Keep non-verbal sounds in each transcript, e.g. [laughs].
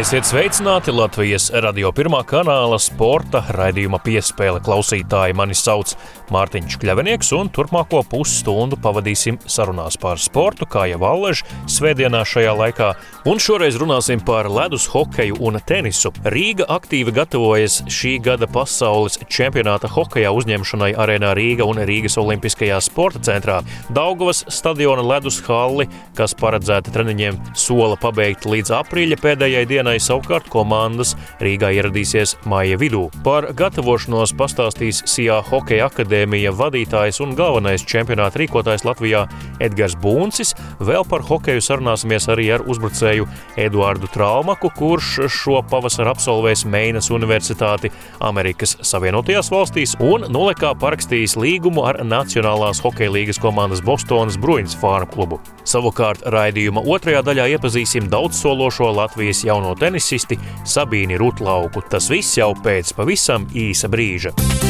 Esiet sveicināti Latvijas radio pirmā kanāla sporta raidījuma piespēle klausītāji. Mani sauc Mārtiņš Kļavinieks, un turpmāko pusstundu pavadīsim sarunās par sportu, kā jau Allež svētdienā šajā laikā. Un šoreiz runāsim par ledus hokeju un tenisu. Rīga aktīvi gatavojas šī gada pasaules čempionāta hokeja uzņemšanai arēnā Rīga un Rīgas Olimpiskajā sporta centrā. Daugavas stadiona ledus halli, kas paredzēta treniņiem, sola pabeigt līdz aprīļa pēdējai dienai dienai savukārt komandas Rīgā ieradīsies māja vidū. Par gatavošanos pastāstīs Sijā Hokeja akadēmija vadītājs un galvenais čempionāta rīkotājs Latvijā Edgars Buncis. Vēl par hokeju sarunāsimies arī ar uzbrucēju Eduardu Traumaku, kurš šo pavasaru absolvēs Meinas Universitāti Amerikas Savienotajās valstīs un nolekā parakstījis līgumu ar Nacionālās hokeja līgas komandas Bostonas Bruins Farm klubu. Savukārt raidījuma otrajā daļā iepazīsim daudzsološo Latvijas jauno tenisisti Sabīni Rutlauku. Tas viss jau pēc pavisam īsa brīža.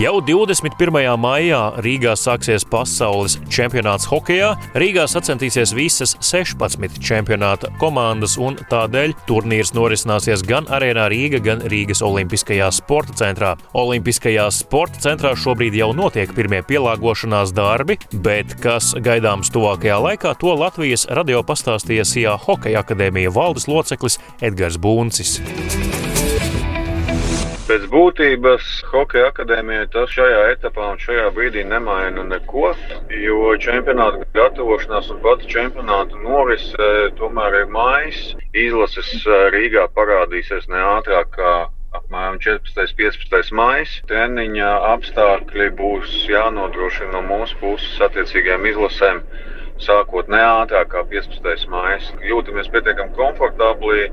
Jau 21. maijā Rīgā sāksies pasaules čempionāts hokeja. Rīgā sacensties visas 16 čempionāta komandas, un tādēļ turnīrs norisināsies gan Arēnā Rīga, gan Rīgas Olimpiskajā sporta centrā. Olimpiskajā sporta centrā šobrīd jau notiek pirmie pielāgošanās darbi, bet kas gaidāms tuvākajā laikā, to Latvijas radio pastāstīja Sijā Hokeja akadēmija valdes loceklis Edgars Buncis. Pēc būtības Hokeja akadēmijai tas šajā etapā un šajā brīdī nemaina neko, jo čempionāta gatavošanās un pati čempionāta norise tomēr ir mājas. Izlases Rīgā parādīsies ne ātrāk kā apmēram 14. un 15. maija. Treniņa apstākļi būs jānodrošina no mūsu puses attiecīgajām izlasēm, sākot ne ātrāk kā 15. maija. Jūtamies pietiekami komfortabli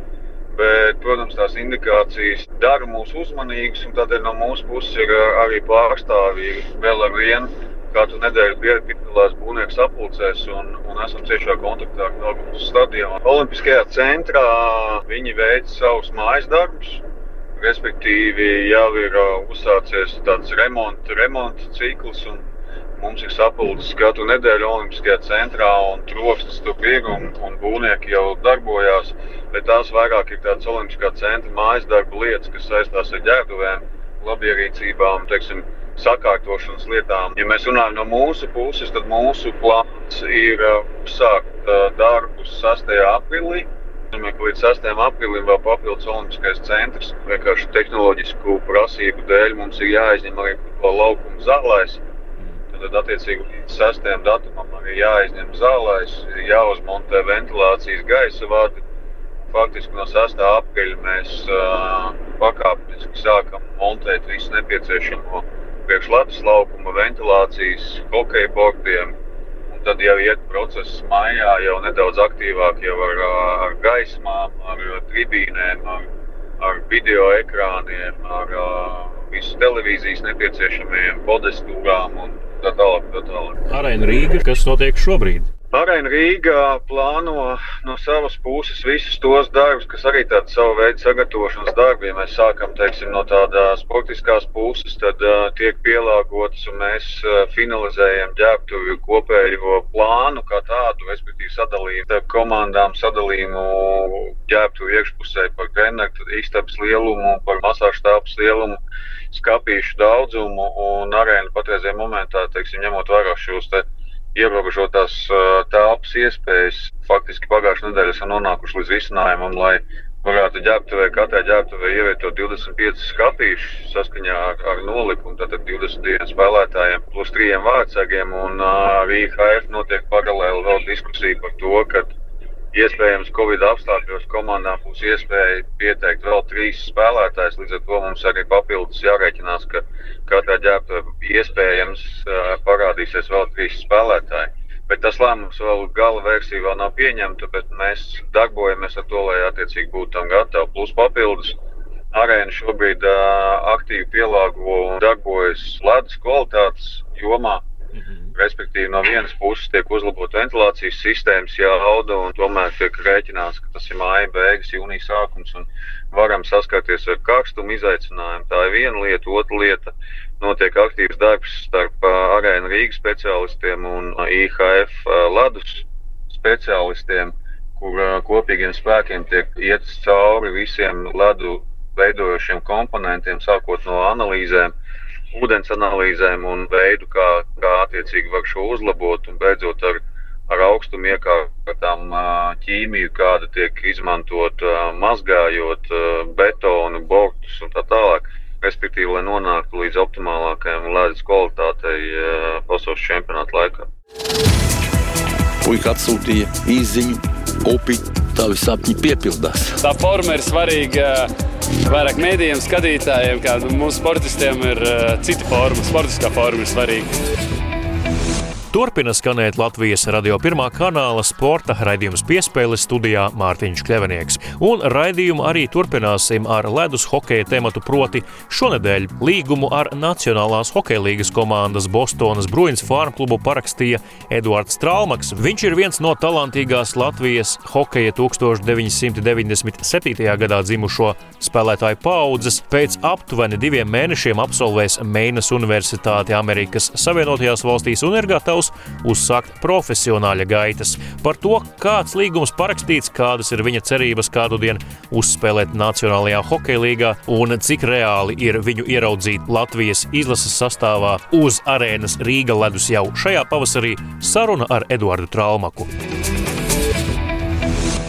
bet, protams, tās indikācijas dara mūs uzmanīgus, un tādēļ no mūsu puses ir arī pārstāvji vēl ar vienu. Katru nedēļu piedalās būvnieks apulcēs un, un esam ciešā kontaktā ar Melnijas stadionu. Olimpiskajā centrā viņi veic savus mājas darbus, respektīvi jau ir uzsācies tāds remonta, remonta cikls. Un, Mums ir sapulces katru nedēļu Olimpiskajā centrā, un troksnis tur ir, un, un būvnieki jau darbojās. Bet tās vairāk ir tādas Olimpiskā centra mājas darba lietas, kas saistās ar ģērbuvēm, labierīcībām, teiksim, sakārtošanas lietām. Ja mēs runājam no mūsu puses, tad mūsu plāns ir uh, uzsākt uh, darbus 6. aprīlī. Līdz 6. aprīlim vēl papildus Olimpiskais centrs. Vienkārši tehnoloģisku prasību dēļ mums ir jāizņem arī laukuma zālēs. Tad, attiecīgi, līdz 6. datumam arī jāizņem zālēs, jāuzmontē ventilācijas gaisa vadi. Faktiski no 6. aprīļa mēs uh, pakāpeniski sākam montēt visu nepieciešamo priekšlatus laukuma, ventilācijas, hokeja portiem. Un tad jau iet process maijā, jau nedaudz aktīvāk jau ar, ar gaismām, ar tribīnēm, ar, ar video ekrāniem, ar uh, visu televīzijas nepieciešamajiem podestūrām un tā tālāk. Tā tālāk. Arēna Rīga, kas notiek šobrīd? Arēna Rīgā plāno no savas puses visus tos darbus, kas arī tāda savu veidu sagatavošanas darbi. Ja mēs sākam teiksim, no tādas sportiskās puses, tad uh, tiek pielāgotas un mēs uh, finalizējam ģērbtuvi kopējo plānu kā tādu, respektīvi sadalījumu starp komandām, sadalījumu ģērbtuvi iekšpusē par treneru istabas lielumu, par masāžu tāpas lielumu skāpīšu daudzumu un arēnu patreizajā momentā, teiksim, ņemot vērā šos te ierobežotās telpas iespējas. Faktiski pagājušajā nedēļā esam nonākuši līdz risinājumam, lai varētu ģērbtuvē, katrai ģērbtuvē ievietot 25 skatīšus saskaņā ar, ar nolikumu, tātad 22 spēlētājiem plus 3 vārdsargiem, un arī IHF notiek paralēli vēl diskusija par to, Iespējams, Covid apstākļos komandām būs iespēja pieteikt vēl trīs spēlētājus. Līdz ar to mums arī papildus jārēķinās, ka katrā ģērbtuvē iespējams parādīsies vēl trīs spēlētāji. Bet tas lēmums vēl gala versija vēl nav pieņemta, bet mēs darbojamies ar to, lai attiecīgi būtu tam gatavi. Plus papildus arēna šobrīd aktīvi pielāgo un darbojas ledus kvalitātes jomā. Mhm. Respektīvi, no vienas puses tiek uzlabota ventilācijas sistēmas jauda, un tomēr tiek rēķināts, ka tas ir māja beigas, jūnija sākums. Un, varam saskarties ar karstumu izaicinājumu. Tā ir viena lieta, otra lieta. Notiek aktīvs darbs starp arēnu Rīgas speciālistiem un IHF ledus speciālistiem, kur kopīgiem spēkiem tiek iet cauri visiem ledu veidojošiem komponentiem, sākot no analīzēm, ūdens analīzēm un veidu, kā, kā attiecīgi var šo uzlabot un beidzot ar ar augstumu iekārtām ķīmiju, kāda tiek izmantot mazgājot betonu, bortus un tā tālāk. Respektīvi, lai nonāktu līdz optimālākajai ledus kvalitātei pasaules čempionāta laikā. Puika atsūtīja īziņu, upi, tavi sapņi piepildās. Tā forma ir svarīga vairāk mēdījiem, skatītājiem, kā mūsu sportistiem ir cita forma. Sportiskā forma ir svarīga. Turpina skanēt Latvijas radio pirmā kanāla sporta raidījums piespēles studijā Mārtiņš Kļavinieks. Un raidījumu arī turpināsim ar ledus hokeja tematu proti šonedēļ līgumu ar Nacionālās hokeja līgas komandas Bostonas Bruins farm klubu parakstīja Eduards Trālmaks. Viņš ir viens no talantīgās Latvijas hokeja 1997. gadā dzimušo spēlētāju paudzes. Pēc aptuveni diviem mēnešiem absolvēs Meinas Universitāti Amerikas Savienotajās valstīs un ir gatavs gatavs uzsākt profesionāļa gaitas. Par to, kāds līgums parakstīts, kādas ir viņa cerības kādu dienu uzspēlēt Nacionālajā hokeja līgā un cik reāli ir viņu ieraudzīt Latvijas izlases sastāvā uz arēnas Rīga ledus jau šajā pavasarī saruna ar Eduardu Traumaku.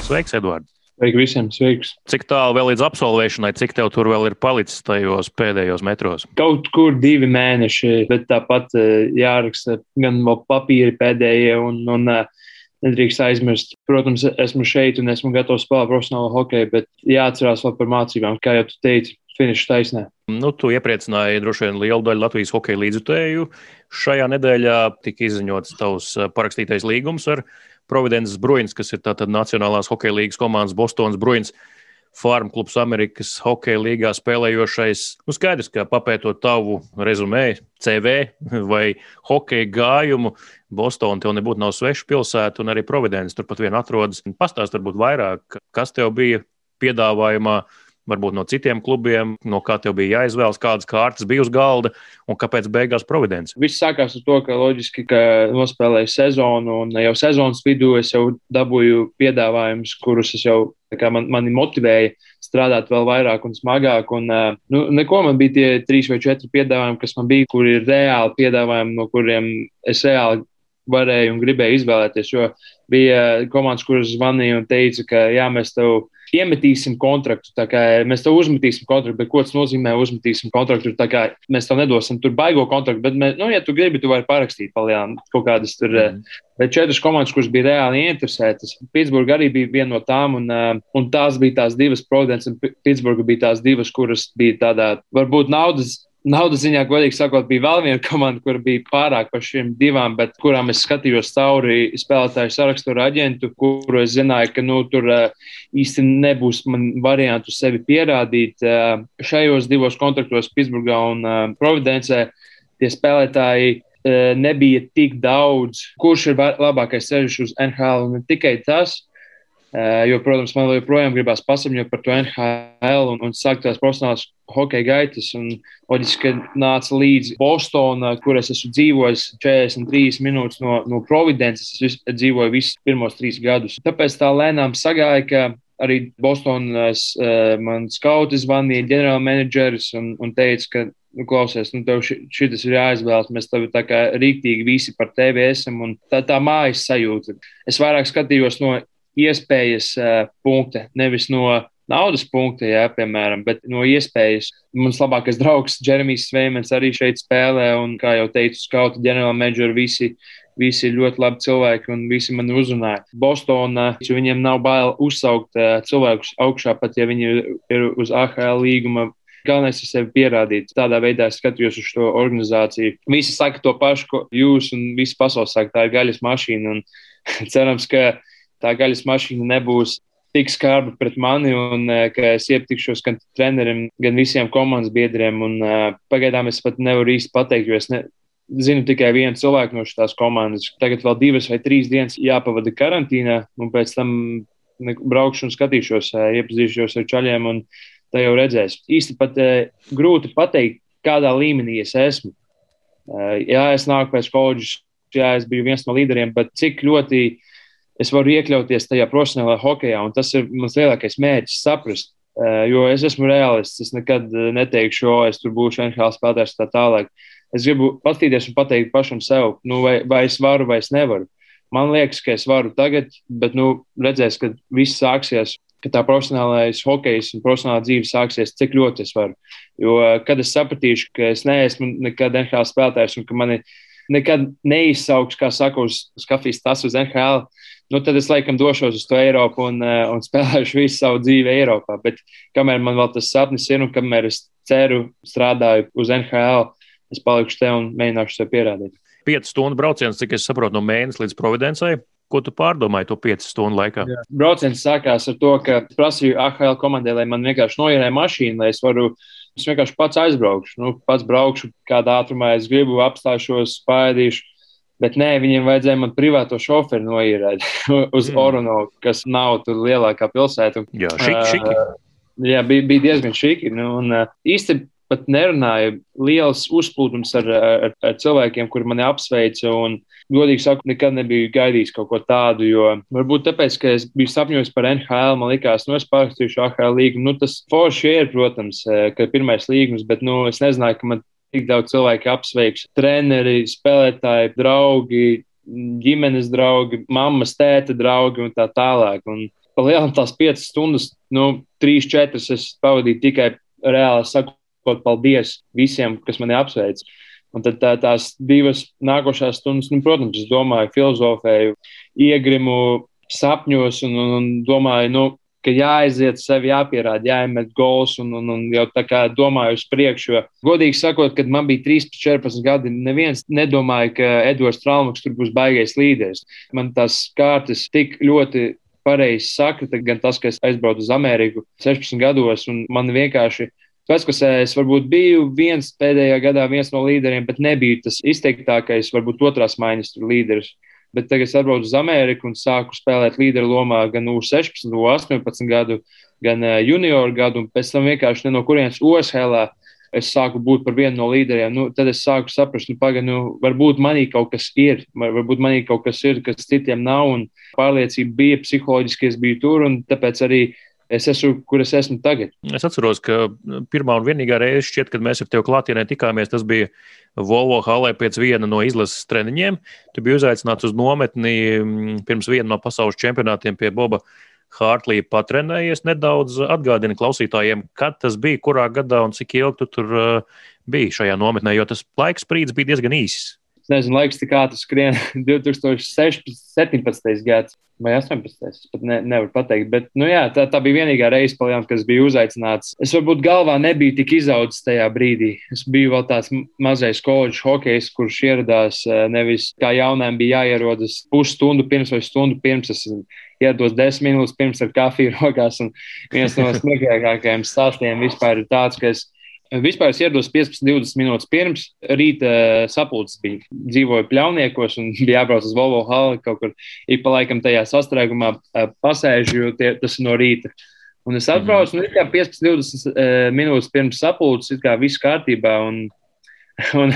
Sveiks, Eduards! Sveiki visiem, sveiks. Cik tālu vēl līdz absolvēšanai, cik tev tur vēl ir palicis tajos pēdējos metros? Kaut kur divi mēneši, bet tāpat eh, jāraksta gan papīri pēdējie un, un eh, nedrīkst aizmirst. Protams, esmu šeit un esmu gatavs spēlēt profesionālu hokeju, bet jāatcerās vēl par mācībām, kā jau tu teici. Finiša taisnē. Nu, tu iepriecināji droši vien lielu daļu Latvijas hokeja līdzutēju. Šajā nedēļā tika izziņots tavs eh, parakstītais līgums ar Providences Bruins, kas ir tātad Nacionālās hokeja līnijas komandas Bostonas Bruins. Farm klubs Amerikas Hokeja līgā spēlējošais. Nu, skaidrs, ka papētot tavu rezumē, CV [laughs] vai hokeja gājumu, Bostonā tev nebūtu nav sveša pilsēta, un arī Providence turpat vien atrodas. Pastāst varbūt vairāk, kas tev bija piedāvājumā, uh, varbūt no citiem klubiem, no kā tev bija jāizvēlas, kādas kārtas bija uz galda un kāpēc beigās Providence? Viss sākās ar to, ka loģiski, ka nospēlēju sezonu un jau sezonas vidū es jau dabūju piedāvājumus, kurus es jau man, mani motivēja strādāt vēl vairāk un smagāk. Un, nu, neko man bija tie trīs vai četri piedāvājumi, kas man bija, kur ir reāli piedāvājumi, no kuriem es reāli varēju un gribēju izvēlēties. Jo bija komandas, kuras zvanīja un teica, ka jā, mēs tev iemetīsim kontraktu. Mēs tev uzmetīsim kontraktu, bet ko tas nozīmē? Uzmetīsim kontraktu. Mēs tev nedosim tur baigo kontraktu, bet, mēs, nu, ja tu gribi, tu vari parakstīt palielām kaut kādas tur. Mm. Bet četras komandas, kuras bija reāli interesētas, Pitsburgā arī bija viena no tām, un, eh, un tās bija tās divas, Providence un Pitsburgā bija tās divas, kuras bija tādā, varbūt naudas Naudas ziņā, godīgi sakot, bija vēl viena komanda, kur bija pārāk par šīm divām, bet kurām es skatījos cauri spēlētāju sarakstu ar aģentu, kuru es zināju, ka nu, tur uh, īsti nebūs man variantu sevi pierādīt. Uh, šajos divos kontraktos, Pitsburgā un uh, Providencē, tie spēlētāji nebija tik daudz, kurš ir labākais ceļš uz NHL. Ne tikai tas, jo, protams, man joprojām gribās pasamņot par to NHL un, un sākt tās profesionālās hokeja gaitas. Un, loģiski, ka nāca līdzi Bostonā, kur es esmu dzīvojis 43 minūtes no, no Providences. Es dzīvoju visus pirmos trīs gadus. Tāpēc tā lēnām sagāja, ka arī Bostonas uh, man skauti zvanīja ģenerālmenedžeris un, un teica, ka nu, klausies, nu, tev šis ir jāizvēlas. Mēs tev tā kā rīktīgi visi par tevi esam, un tā, tā mājas sajūta. Es vairāk skatījos no iespējas uh, punkta, nevis no naudas punkta, jā, piemēram, bet no iespējas. Mans labākais draugs, Jeremijs Sveimens, arī šeit spēlē, un, kā jau teicu, skauti ģenerālmenedžeri visi. Visi ir ļoti labi cilvēki, un visi mani uzrunāja. Bostonā viņiem nav bail uzsaukt uh, cilvēkus augšā, pat ja viņi ir uz AHL līguma Galvenais ir sevi pierādīt. Tādā veidā es skatījos uz šo organizāciju. Visi saka to pašu, ko jūs un visi pasaules saka, tā ir gaļas mašīna. [laughs] cerams, ka tā gaļas mašīna nebūs tik skarba pret mani, un eh, ka es iepatikšos gan treneriem, gan visiem komandas biedriem. Un, uh, pagaidām es pat nevaru īsti pateikt, jo es ne, zinu tikai vienu cilvēku no šīs komandas. Tagad vēl divas vai trīs dienas jāpavada karantīnā, un pēc tam braukšu un skatīšos, iepazīšos ar čaļiem, un tā jau redzēs. Īsti pat grūti pateikt, kādā līmenī es esmu. Jā, es nāku pēc koledžas, jā, es biju viens no līderiem, bet cik ļoti es varu iekļauties tajā profesionālajā hokeja, un tas ir mans lielākais mērķis saprast. Jo es esmu realists, es nekad neteikšu, o, es tur būšu NHL spēlētājs tā tālāk. Es gribu paskatīties un pateikt pašam sev, nu, vai, vai es varu vai es nevaru. Man liekas, ka es varu tagad, bet nu, redzēs, kad viss sāksies ka tā profesionālais hokejs un profesionālā dzīve sāksies, cik ļoti es varu. Jo, kad es sapratīšu, ka es neesmu nekad NHL spēlētājs un ka mani nekad neizsauks, kā saka, uz, uz kafijas tas uz NHL, nu, tad es laikam došos uz to Eiropu un, eh, un [laughs] spēlēšu visu savu dzīvi Eiropā. Bet kamēr man vēl tas sapnis ir un kamēr es ceru, strādāju uz NHL, es palikšu te un mēģināšu sev pierādīt. 5 stundu brauciens, cik es saprotu, no mēneša līdz Providencei. Ko tu pārdomāji to piecu stundu laikā? Jā. Brauciens sākās ar to, ka prasīju AHL komandai, lai man vienkārši noierē mašīnu, lai es varu. Es vienkārši pats aizbraukšu, nu, pats braukšu, kādā ātrumā es gribu, apstāšos, spēdīšu. Bet nē, viņiem vajadzēja man privāto šoferi noīrēt [laughs] uz mm. Orono, kas nav tur lielākā pilsēta. Jā, šiki, šiki. Uh, jā, bija, bija diezgan šiki. Nu, un, uh, īsti pat nerunāju. Liels uzplūdums ar, ar, ar cilvēkiem, kuri mani apsveica. Un, godīgi sakot, nekad nebiju gaidījis kaut ko tādu. Jo varbūt tāpēc, ka es biju sapņojis par NHL, man likās, nu, es pārrakstīšu AHL līgumu. Nu, tas forši ir, protams, eh, ka ir pirmais līgums, bet nu, es nezināju, ka man tik daudz cilvēku apsveiks. Treneri, spēlētāji, draugi, ģimenes draugi, mammas, tēta draugi un tā tālāk. Un, Palielināt tās piecas stundas, nu, trīs, četras es pavadīju tikai reāli sakot kaut paldies visiem, kas mani apsveic. Un tad tā, tās divas nākošās stundas, nu, protams, es domāju, filozofēju, iegrimu sapņos un, un, un domāju, nu, ka jāaiziet sevi, jāpierāda, jāiemet gols un, un, un jau tā kā domāju uz priekšu. Jo, godīgi sakot, kad man bija 13, 14 gadi, neviens nedomāja, ka Edvards Traumas tur būs baigais līderis. Man tās kārtas tik ļoti pareizi sakrita, gan tas, ka es aizbraucu uz Ameriku 16 gados, un man vienkārši Veckusē es varbūt biju viens pēdējā gadā, viens no līderiem, bet nebiju tas izteiktākais, varbūt otrās maiņas līderis. Bet tagad es atbraucu uz Ameriku un sāku spēlēt līderu lomā gan U16, U18 gadu, gan eh, junioru gadu, un pēc tam vienkārši no kurienes OSHL es sāku būt par vienu no līderiem. Nu, tad es sāku saprast, nu, pagaidi, nu, varbūt manī kaut kas ir, varbūt manī kaut kas ir, kas citiem nav, pārliecība bija psiholoģiski, es biju tur, un tāpēc arī es esmu, kur es esmu tagad. Es atceros, ka pirmā un vienīgā reize, šķiet, kad mēs ar tevi klātienē tikāmies, tas bija Volvo halē pēc viena no izlases treniņiem. Tu biji uzaicināts uz nometni mm, pirms viena no pasaules čempionātiem pie Boba. Hārtlīja patrenējies nedaudz. Atgādini klausītājiem, kad tas bija, kurā gadā un cik ilgi tu tur uh, biji šajā nometnē, jo tas laiks brīdis bija diezgan īss. Es nezinu, laiks, kā tas skrien [laughs] 2016, 17. gads vai 18. Es pat ne, nevaru pateikt. Bet, nu, jā, tā, tā bija vienīgā reize, paljām, kas bija uzaicināts. Es varbūt galvā nebiju tik izaudzis tajā brīdī. Es biju vēl tāds mazais koledžas hokejs, kurš ieradās eh, nevis kā jaunām bija jāierodas pusstundu pirms vai stundu pirms. Es ierados desmit minūtes pirms ar kafiju rokās. Un viens no [laughs] smieklīgākajiem stāstiem vispār ir tāds, ka es Vispār es ierados 15, 20 minūtes pirms rīta eh, sapulces bija. Dzīvoju pļauniekos un [laughs] bija jābrauc uz Volvo hali kaut kur ik pa laikam tajā sastrēgumā eh, pasēžu, jo tie, tas ir no rīta. Un es atbraucu, mm -hmm. un 15, 20 uh, minūtes pirms sapulces, it kā viss kārtībā. Un, [laughs] un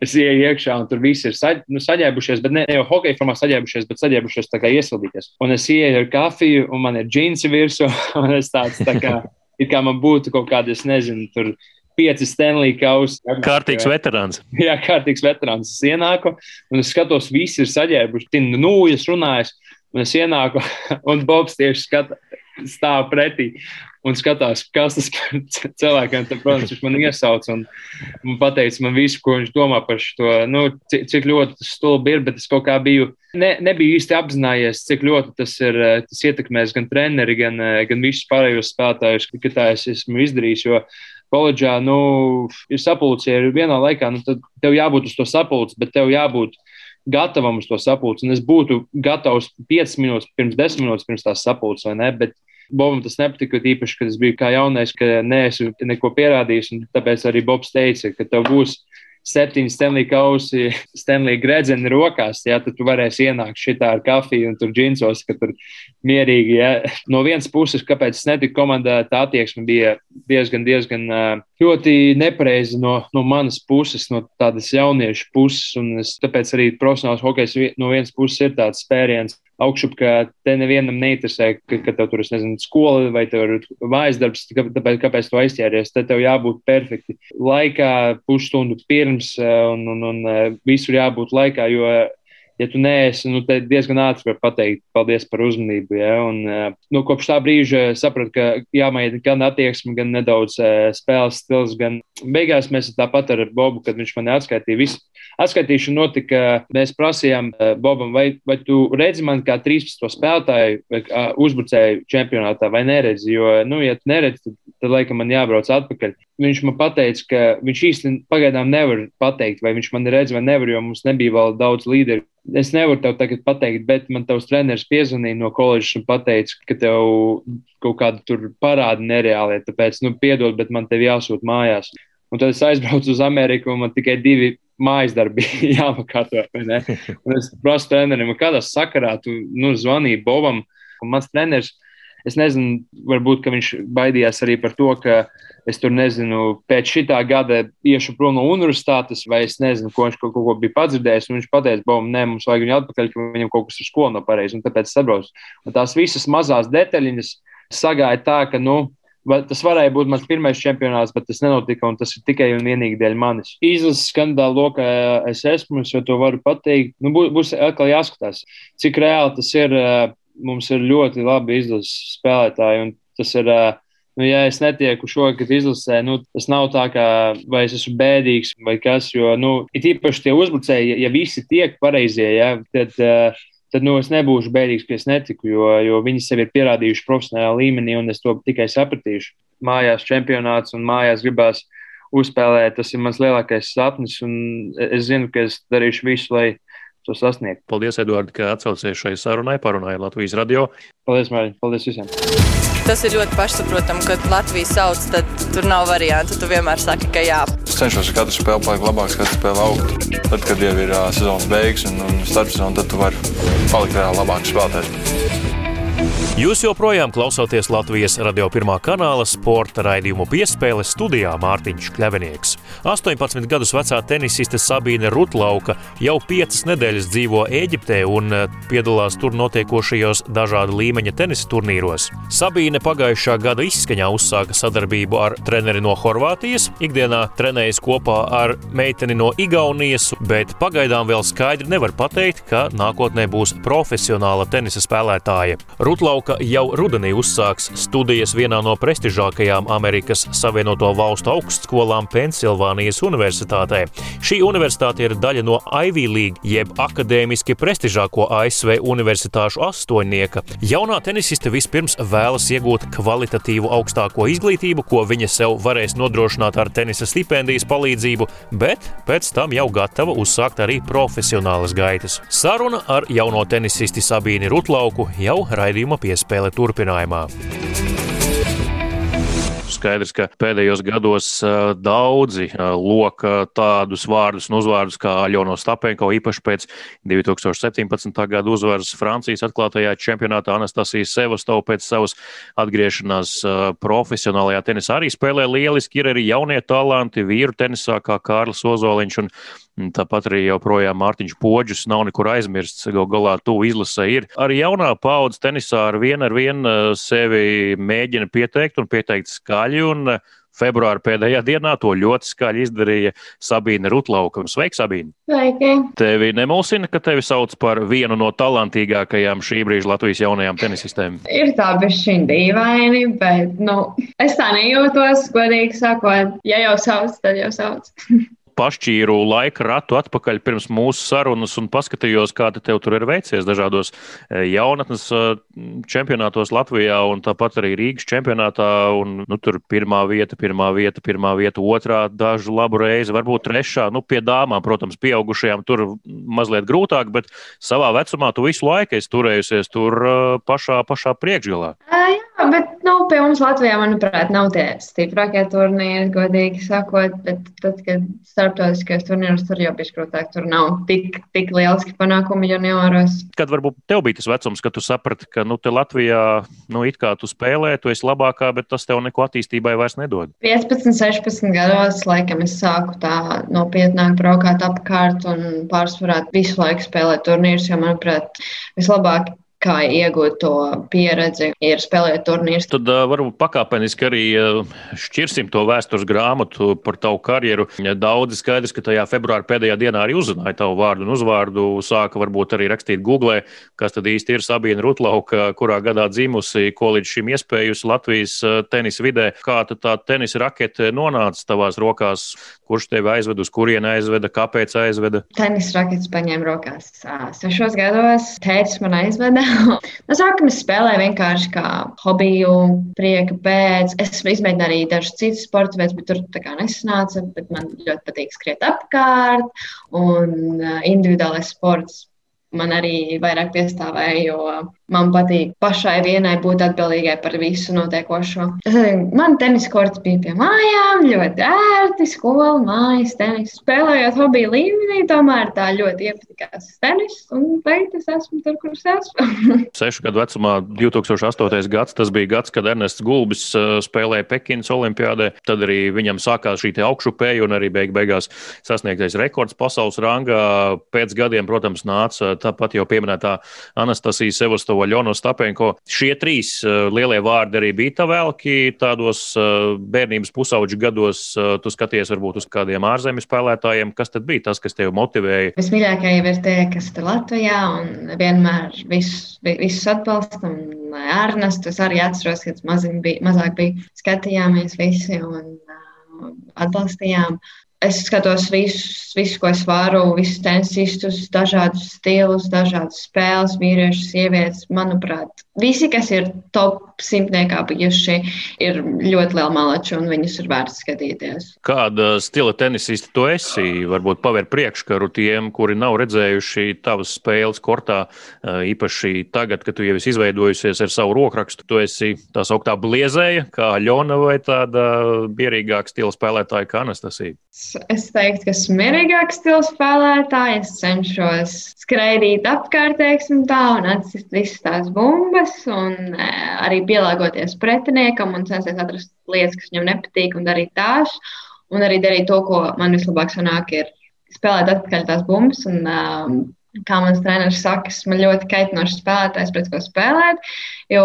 es ieju iekšā, un tur viss ir saģ, nu, saģēbušies, bet ne jau hokeja formā saģēbušies, bet saģēbušies tā kā iesildīties. Un es ieju ar kafiju, un man ir džinsi virsū, [laughs] un es tāds tā kā, it kā man būtu kaut kāda, es nezinu, tur pieci Stanley kausi. Kārtīgs veterāns. [laughs] Jā, kārtīgs veterāns. Es ienāku un es skatos, visi ir saģērbuši, nu, es runāju, un es ienāku, [laughs] un Bobs tieši skata, stāv pretī un skatās, kas tas [laughs] cilvēkam, tad, protams, viņš man iesauc un man pateica man visu, ko viņš domā par šo, nu, cik, cik ļoti tas stulbi ir, bet es kaut kā biju, ne, nebiju īsti apzinājies, cik ļoti tas ir, tas ietekmēs gan treneri, gan, gan visus pārējos spēlētājus, ka tā es esmu izdarījis, jo koledžā nu, ir sapulce, ir vienā laikā, nu, tad tev jābūt uz to sapulci, bet tev jābūt gatavam uz to sapulci. Un es būtu gatavs 5 minūtes pirms 10 minūtes pirms tās sapulces, vai ne? Bet Bobam tas nepatika, īpaši, kad es biju kā jaunais, ka neesmu neko pierādījis. Tāpēc arī Bobs teica, ka tev būs septiņi Stanley kausi, Stanley gredzeni rokās, ja, tad tu varēsi ienākt šitā ar kafiju un tur džinsos, ka tur mierīgi. Ja. No vienas puses, kāpēc es netiku komandā, tā attieksme bija diezgan, diezgan ļoti nepareiza no, no manas puses, no tādas jauniešu puses. Un es, tāpēc arī profesionāls hokejs no vienas puses ir tāds spēriens augšup, ka te nevienam neinteresē, ka, ka tev tur ir skola vai mājas darbs, tāpēc kāpēc tu aizķēries. Te tev jābūt perfekti laikā, pusstundu pirms un, un, un visur jābūt laikā, jo ja tu neesi, nu, tad diezgan ātri var pateikt paldies par uzmanību. Ja? Un, nu, kopš tā brīža sapratu, ka jāmaina gan attieksme, gan nedaudz spēles stils. Gan... Beigās mēs tāpat ar Bobu, kad viņš man atskaitīja visu. Atskaitīšana notika, mēs prasījām Bobam, vai, vai tu redzi mani kā 13. spēlētāju vai uzbrucēju čempionātā vai neredzi. Jo, nu, ja tu neredzi, tad, tad laikam man jābrauc atpakaļ. Viņš man teica, ka viņš īstenībā pagaidām nevar pateikt, vai viņš mani redz vai nevar, jo mums nebija vēl daudz līderu Es nevaru tev tagad pateikt, bet man tavs treneris piezvanīja no koledžas un teica, ka tev kaut kāda parāda nereāli. Tāpēc, nu, piedod, bet man tev jāsūt mājās. Un tad es aizbraucu uz Ameriku, un man tikai divi mājas darbi [laughs] jāpakārto. Es prasu trenerim, kādā sakarā tu nu, zvanīji Bobam, un mans treneris Es nezinu, varbūt viņš baidījās arī par to, ka es tur nezinu, pēc šī gada iešu prom no universitātes, vai es nezinu, ko viņš kaut ko bija padzirdējis. Viņš teica, ka nē, mums vajag viņu atpakaļ, ka viņam kaut kas ar skolu nav pareizi, un tāpēc sabrauc. Un tās visas mazās detaļiņas sagāja tā, ka, nu, Tas varēja būt mans pirmais čempionāts, bet tas nenotika, tas ir tikai un vienīgi dēļ manis. Izlases skandāla lokā es esmu, es to varu pateikt. Nu, būs atkal jāskatās, cik reāli tas ir mums ir ļoti labi izlases spēlētāji. Tas ir, nu, ja es netieku šogad izlasē, nu, tas nav tā, ka vai es esmu bēdīgs vai kas. Jo, nu, it īpaši tie uzbrucēji, ja, visi tiek pareizie, ja, tad, tad nu, es nebūšu bēdīgs, ka es netiku, jo, jo viņi sev ir pierādījuši profesionālā līmenī, un es to tikai sapratīšu. Mājās čempionāts un mājās gribās uzspēlēt. Tas ir mans lielākais sapnis, un es zinu, ka es darīšu visu, lai to sasniegt. Paldies, Eduard, ka atsaucies šai sarunai, parunāja Latvijas radio. Paldies, Mārtiņ, paldies visiem! Tas ir ļoti pašsaprotami, kad Latvijas sauc, tad tur nav variantu. Tu vienmēr saki, ka jā. Es cenšos katru spēli palikt labāks, katru spēli augt. Tad, kad jau ir uh, sezonas beigas un, un starpsezona, tad tu vari palikt vēl labāks spēlētājs. Jūs joprojām klausāties Latvijas radio pirmā kanāla sporta raidījumu piespēle studijā Mārtiņš Kļavinieks. 18 gadus vecā tenisiste Sabīne Rutlauka jau 5 nedēļas dzīvo Eģiptē un eh, piedalās tur notiekošajos dažāda līmeņa tenisa turnīros. Sabīne pagājušā gada izskaņā uzsāka sadarbību ar treneri no Horvātijas, ikdienā trenējas kopā ar meiteni no Igaunijas, bet pagaidām vēl skaidri nevar pateikt, ka nākotnē būs profesionāla tenisa spēlētāja. Rutlauka ka jau rudenī uzsāks studijas vienā no prestižākajām Amerikas Savienoto Valstu augstskolām Pensilvānijas Universitātē. Šī universitāte ir daļa no Ivy League, jeb akadēmiski prestižāko ASV universitāšu astoņnieka. Jaunā tenisiste vispirms vēlas iegūt kvalitatīvu augstāko izglītību, ko viņa sev varēs nodrošināt ar tenisa stipendijas palīdzību, bet pēc tam jau gatava uzsākt arī profesionālas gaitas. Saruna ar jauno tenisisti Sabīni Rutlauku jau raidījuma piesaukumā piespēle turpinājumā. Skaidrs, ka pēdējos gados daudzi loka tādus vārdus un uzvārdus kā Aļono Stapenko, īpaši pēc 2017. gada uzvaras Francijas atklātajā čempionātā Anastasijas Sevastova pēc savas atgriešanās profesionālajā tenisā arī spēlē lieliski. Ir arī jaunie talanti vīru tenisā kā Kārlis Ozoliņš un Tāpat arī joprojām Mārtiņš Poģis nav nekur aizmirsts. Galu galā tuvu izlasē ir. Arī jaunā paudze tenisā ar vienu ar vienu sevi mēģina pieteikt un pieteikt skaļi. Un februāra pēdējā dienā to ļoti skaļi izdarīja Sabīne Rutlauka. Sveika, Sabīne! Sveiki! Tevi nemulsina, ka tevi sauc par vienu no talantīgākajām šī brīža Latvijas jaunajām tenisistēm? Ir tā bišķi dīvaini, bet nu, es tā nejūtos, godīgi sakot. Ja jau sauc, tad jau sauc. [laughs] pašķīru laika ratu atpakaļ pirms mūsu sarunas un paskatījos, kā te tev tur ir veicies dažādos e, jaunatnes e, čempionātos Latvijā un tāpat arī Rīgas čempionātā. Un, nu, tur pirmā vieta, pirmā vieta, pirmā vieta, otrā dažu labu reizi, varbūt trešā. Nu, pie dāmām, protams, pieaugušajām tur mazliet grūtāk, bet savā vecumā tu visu laiku esi turējusies tur e, pašā, pašā priekšgalā. Jā, bet nu, pie mums Latvijā, manuprāt, nav tie stiprākie turnīri, godīgi sakot. Bet tad, kad starptautiskajos turnīros tur jau bija grūtāk, tur nav tik, tik lieliski panākumi junioros. Kad varbūt tev bija tas vecums, kad tu saprati, ka nu, Latvijā nu, it kā tu spēlē, tu esi labākā, bet tas tev neko attīstībai vairs nedod? 15, 16 gados, laikam, es sāku tā nopietnāk braukāt apkārt un pārsvarā visu laiku spēlēt turnīrus, jo, manuprāt, vislabāk kā iegūt to pieredzi, ir spēlēt turnīrus. Tad uh, varbūt pakāpeniski arī uh, šķirsim to vēstures grāmatu par tavu karjeru. Daudzi skaidrs, ka tajā februāra pēdējā dienā arī uzzināja tavu vārdu un uzvārdu, sāka varbūt arī rakstīt Google, kas tad īsti ir Sabīna Rutlauka, kurā gadā dzimusi, ko līdz šim iespējusi Latvijas tenisa vidē. Kā tā tenisa rakete nonāca tavās rokās? Kurš tevi aizveda, uz kurieni aizveda, kāpēc aizveda? Tenisa raketes paņēma rokās sešos gados. Tētis man aizveda [laughs] no sākuma es spēlēju vienkārši kā hobiju, prieka pēc. Es izmēģināju arī dažus citus sporta veidus, bet tur tā kā nesanāca. Man ļoti patīk skriet apkārt un individuālais sports man arī vairāk piestāvēja, jo man patīk pašai vienai būt atbildīgai par visu notiekošo. [laughs] Man tenisa korts bija pie mājām, ļoti ērti, skola, mājas, tenis. Spēlējot hobiju līmenī, tomēr tā ļoti iepatikās tenis, un tagad es esmu tur, kur es esmu. [laughs] Sešu gadu vecumā, 2008. gads, tas bija gads, kad Ernests Gulbis uh, spēlēja Pekinas olimpiādē. Tad arī viņam sākās šī augšupēja un arī beig beigās sasniegtais rekords pasaules rangā. Pēc gadiem, protams, nāca tāpat jau pieminētā Anastasija Sevastova, Ļono Stapenko. Šie trīs uh, lielie vārdi arī bija tavēlki tādos uh, bērnības pusauģu gados. Uh, tu skaties varbūt uz kādiem ārzemju spēlētājiem. Kas tad bija tas, kas tevi motivēja? Vismīļākie jau ir tie, kas ir Latvijā un vienmēr visus, visus atbalstam. Ernests arī atceros, kad bija, mazāk bija skatījāmies visi un atbalstījām. Es skatos visus, visu, ko es varu, visus tenisistus, dažādus stilus, dažādas spēles, vīriešus, sievietes. Manuprāt, visi, kas ir top simtniekā bijuši, ir ļoti liela malača un viņus ir vērts skatīties. Kāda stila tenisisti tu esi? Varbūt paver priekškaru tiem, kuri nav redzējuši tavas spēles kortā, īpaši tagad, kad tu jau esi izveidojusies ar savu rokrakstu. Tu esi tā sauktā bliezēja, kā Ļona vai tāda bierīgāka stila spēlētāja kā Anastasija. Es teiktu, ka esmu mierīgāks stila spēlētājs. Es cenšos skraidīt apkārt, teiksim tā, un atsist visas tās bumbas, un e, arī pielāgoties pretiniekam un censties atrast lietas, kas viņam nepatīk, un darīt tās. Un arī darīt to, ko man vislabāk sanāk, ir spēlēt atpakaļ tās bumbas. Un, um, kā mans treneris saka, esmu ļoti kaitinošs spēlētājs, pret ko spēlēt. Jo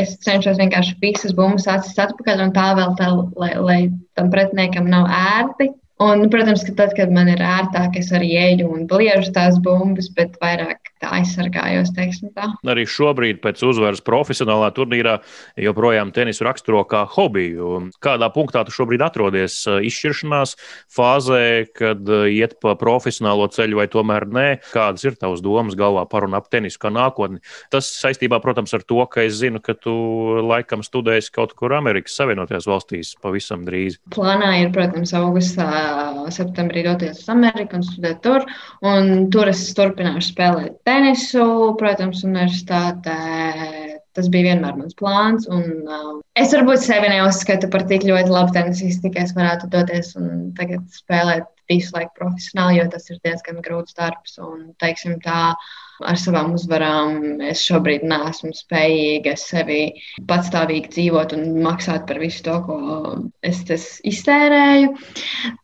es cenšos vienkārši visas bumbas atsist atpakaļ, un tā vēl tā, lai, lai tam pretiniekam nav ērti. Un, protams, ka tad, kad man ir ērtāk, es arī eju un bliežu tās bumbas, bet vairāk tā aizsargājos. Tā. Arī šobrīd, pēc uzvaras profesionālā turnīrā, joprojām tenisu raksturo kā hobiju. Kādā punktā tu šobrīd atrodies? Izšķiršanās fāzē, kad iet pa profesionālo ceļu, vai tomēr nē? Kādas ir tavas domas galvā par un ap tenisu kā nākotni? Tas saistībā, protams, ar to, ka es zinu, ka tu laikam studēsi kaut kur Amerikas Savienotajās valstīs pavisam drīz. Plānā ir, protams, augustā septembrī doties uz Ameriku un studēt tur. Un tur es turpināšu spēlēt tenisu, protams, universitātē. Tas bija vienmēr mans plāns. Un, uh, es varbūt sevi neuzskatu par tik ļoti labu tenisistu, ka es varētu doties un tagad spēlēt visu laiku profesionāli, jo tas ir diezgan grūts darbs. Un, teiksim, tā, ar savām uzvarām es šobrīd neesmu spējīga sevi patstāvīgi dzīvot un maksāt par visu to, ko es iztērēju.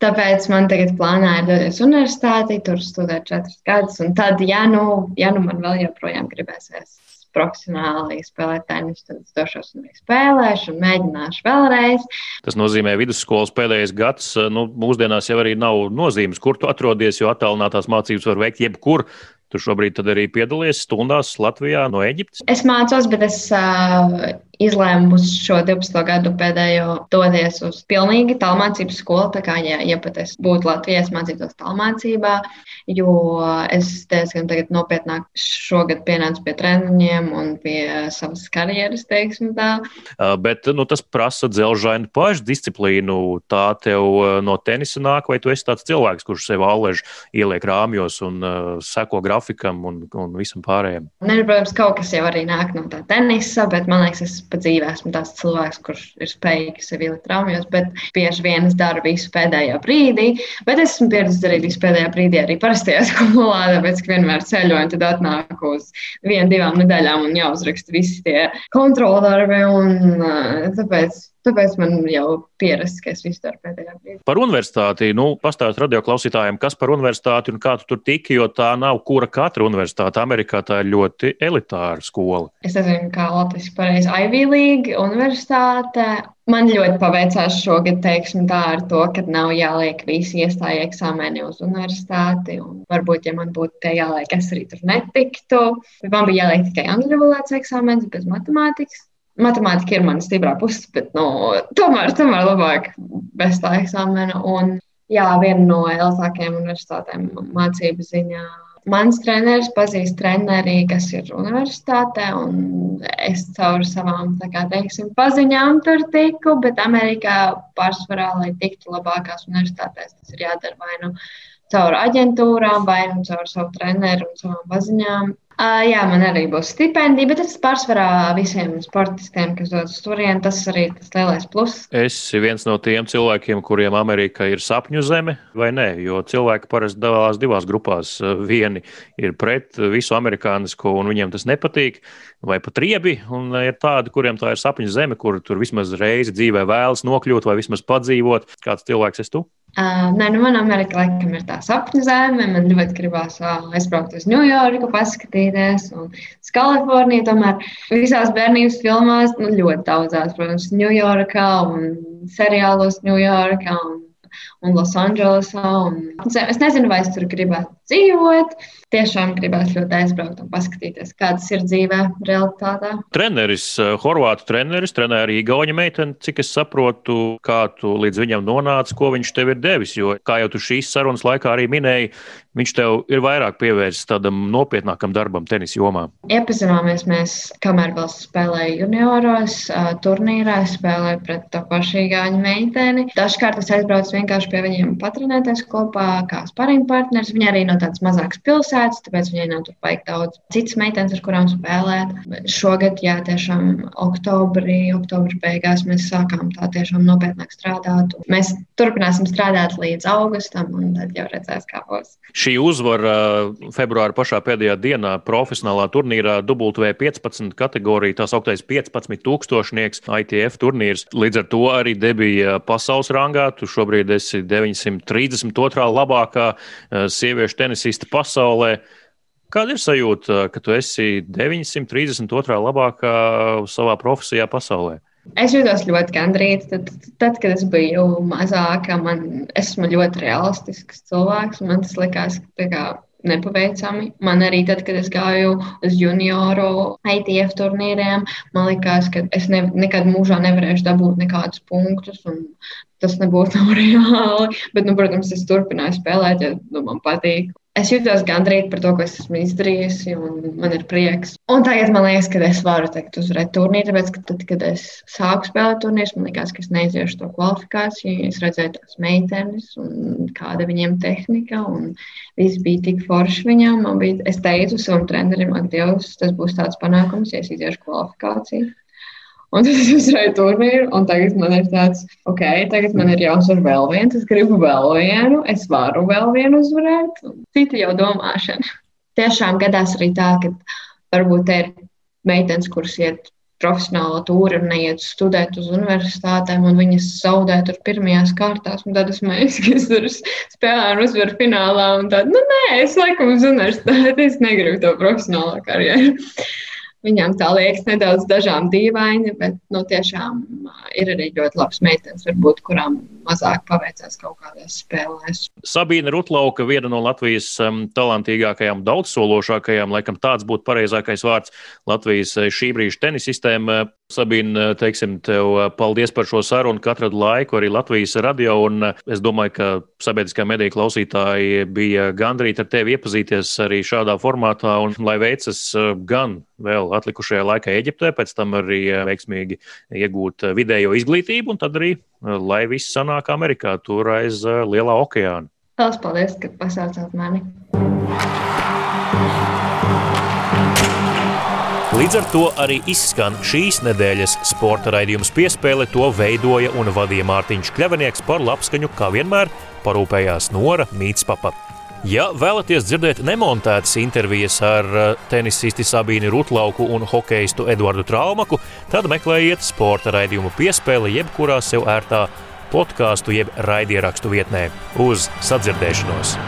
Tāpēc man tagad plānā ir doties universitātī, tur studēt četrus gadus. Un tad, ja nu, ja nu man vēl joprojām gribēsies profesionāli spēlēt tenisu, tad es došos un spēlēšu, un mēģināšu vēlreiz. Tas nozīmē, ka vidusskolas pēdējais gads, nu, mūsdienās jau arī nav nozīmes, kur tu atrodies, jo attālinātās mācības var veikt jebkur. Tu šobrīd arī piedalies stundās Latvijā no Eģiptes? Es mācos, bet es uh, izlēmu uz šo 12. gadu pēdējo doties uz pilnīgi tālmācības skolu. Tā kā, ja, ja pat es būtu Latvijā, es mācītos tālmācībā, jo es diezgan nopietnāk šogad pienācu pie treniņiem un pie savas karjeras, teiksim tā. Bet nu, tas prasa dzelžainu pašdisciplīnu. Tā tev no tenisa nāk, vai tu esi tāds cilvēks, kurš sev alež ieliek rāmjos un uh, seko grafikam un, un visam pārējiem? Ne, protams, kaut kas jau arī nāk no tā tenisa, bet man liekas, es pa dzīvē esmu tāds cilvēks, kurš ir spējīgs sevi ielikt traumjos, bet bieži vien es daru visu pēdējā brīdī. Bet es esmu pieredzējis darīt visu pēdējā brīdī arī parastajā [laughs] skolā, tāpēc, ka vienmēr ceļoju un tad atnāku uz vienu, divām nedēļām un jāuzraksta visi tie kontroldarbi. Un, tāpēc Tāpēc man jau pierasts, ka es visu daru pēdējā brīdī. Par universitāti, nu, pastāstiet radioklausītājiem, kas par universitāti un kā tu tur tiki, jo tā nav kura katra universitāte. Amerikā tā ir ļoti elitāra skola. Es nezinu, kā Latvijas pareizi Ivy League universitāte. Man ļoti paveicās šogad, teiksim, tā ar to, ka nav jāliek visi iestāja eksāmeni uz universitāti. Varbūt, ja man būtu tie jāliek, es arī tur netiktu. Man bija jāliek tikai angļu valodas eksāmenis bez matemātikas matemātika ir mana stiprā puse, bet nu, tomēr, tomēr labāk bez tā eksāmena. Un, jā, viena no lielākajām universitātēm mācību ziņā. Mans treneris pazīst treneri, kas ir universitātē, un es caur savām kā, teiksim, paziņām tur tiku, bet Amerikā pārsvarā, lai tiktu labākās universitātēs, tas ir jādara vai nu caur aģentūrām, vai nu caur savu treneru un savām paziņām. Uh, jā, man arī būs stipendija, bet tas pārsvarā visiem sportistiem, kas dodas turien, tas arī ir tas lielais pluss. Es esmu viens no tiem cilvēkiem, kuriem Amerika ir sapņu zeme, vai nē? Jo cilvēki parasti dalās divās grupās. Vieni ir pret visu amerikānisku, un viņiem tas nepatīk, vai pat riebi, un ir tādi, kuriem tā ir sapņu zeme, kur tur vismaz reizi dzīvē vēlas nokļūt vai vismaz padzīvot. Kāds cilvēks esi tu? Uh, nē, nu man Amerika laikam ir tā sapņu zeme. Man ļoti gribās uh, aizbraukt uz Ņujorku, paskatīties. Un uz Kaliforniju tomēr visās bērnības filmās, nu ļoti daudzās, protams, Ņujorkā un seriālos Ņujorkā un, un Losandželosā. Un... Es nezinu, vai es tur gribētu dzīvot tiešām gribēs ļoti aizbraukt un paskatīties, kādas ir dzīvē, realitātē. Treneris, eh, Horvātu treneris, trenēja arī Gauņa meiteni, cik es saprotu, kā tu līdz viņam nonāci, ko viņš tev ir devis. Jo, kā jau tu šīs sarunas laikā arī minēji, viņš tev ir vairāk pievērsis tādam nopietnākam darbam tenis jomā. Iepazināmies mēs, kamēr vēl spēlēju junioros, turnīrā, spēlēju pret to pašu Gauņa meiteni. Dažkārt es aizbraucu vienkārši pie viņiem patrenēties kopā, kā sparring partneris. Viņa arī no tādas mazākas pilsētas, tāpēc viņai nav tur baigi daudz citas meitenes, ar kurām spēlēt. Šogad, jā, tiešām oktobrī, oktobra beigās mēs sākām tā tiešām nopietnāk strādāt. Mēs turpināsim strādāt līdz augustam, un tad jau redzēs, kā būs. Šī uzvara februāra pašā pēdējā dienā profesionālā turnīrā W15 kategorijā, tā sauktais 15 tūkstošnieks ITF turnīrs. Līdz ar to arī debija pasaules rangā. Tu šobrīd esi 932. labākā eh, sieviešu tenisista pasaulē. Kāda ir sajūta, ka tu esi 932. labākā savā profesijā pasaulē? Es jūtos ļoti gandrīz. Tad, tad, kad es biju mazāka, man esmu ļoti realistisks cilvēks. Man tas likās kā, nepaveicami. Man arī tad, kad es gāju uz junioru ITF turnīriem, man likās, ka es ne, nekad mūžā nevarēšu dabūt nekādus punktus. Tas nebūtu [laughs] reāli. Bet, nu, protams, es turpināju spēlēt, ja nu, man patīk es jūtos gandrīz par to, ko es esmu izdarījusi, un man ir prieks. Un tagad man liekas, ka es varu teikt, uzvarēt turnīru, tāpēc, ka tad, kad es sāku spēlēt turnīrus, man liekas, ka es neiziešu to kvalifikāciju. Es redzēju tās meitenes, un kāda viņiem tehnika, un viss bija tik forši viņam. Bija, es teicu savam trenerim, ak, Dievs, tas būs tāds panākums, ja es iziešu kvalifikāciju. Un tad es uzvarēju turnīru, un tagad man ir tāds, ok, tagad man ir jāuzvar vēl viens, es gribu vēl vienu, es varu vēl vienu uzvarēt. Cita jau domāšana. Tiešām gadās arī tā, ka varbūt ir meitenes, kuras iet profesionālā tūri un neiet studēt uz universitātēm, un viņas zaudē tur pirmajās kārtās. Tad es mēģināju, ka es tur spēlēju un uzvaru finālā. Un tad, nu, nē, es laikam uz universitāti, es negribu to profesionālo karjeru. Viņām tā liekas nedaudz dažām dīvaini, bet nu, tiešām ir arī ļoti labs meitenes, varbūt, kurām mazāk paveicās kaut kādās spēlēs. Sabīna Rutlauka, viena no Latvijas um, talantīgākajām, daudzsološākajām, laikam tāds būtu pareizākais vārds Latvijas uh, šī brīža tenisistēm. Sabīna, teiksim, tev uh, paldies par šo sarunu, ka atradu laiku arī Latvijas radio, un es domāju, ka sabiedriskā mediju klausītāji bija gandrīz ar tevi iepazīties arī šādā formātā, un lai veicas gan vēl atlikušajā laikā Eģiptē, pēc tam arī veiksmīgi iegūt vidējo izglītību, un tad arī lai viss sanāk Amerikā, tur aiz eh, Lielā okeāna. Lielas paldies, ka pasaucāt mani! Līdz ar to arī izskan šīs nedēļas sporta raidījums piespēle. To veidoja un vadīja Mārtiņš Kļavinieks par labskaņu, kā vienmēr parūpējās Nora Mītspapa. Ja vēlaties dzirdēt nemontētas intervijas ar eh, tenisisti Sabīnu Rutlauku un hokeistu Eduardu Traumaku, tad meklējiet sporta raidījumu piespēli jebkurā sev ērtā podkāstu jeb raidierakstu vietnē. Uz sadzirdēšanos!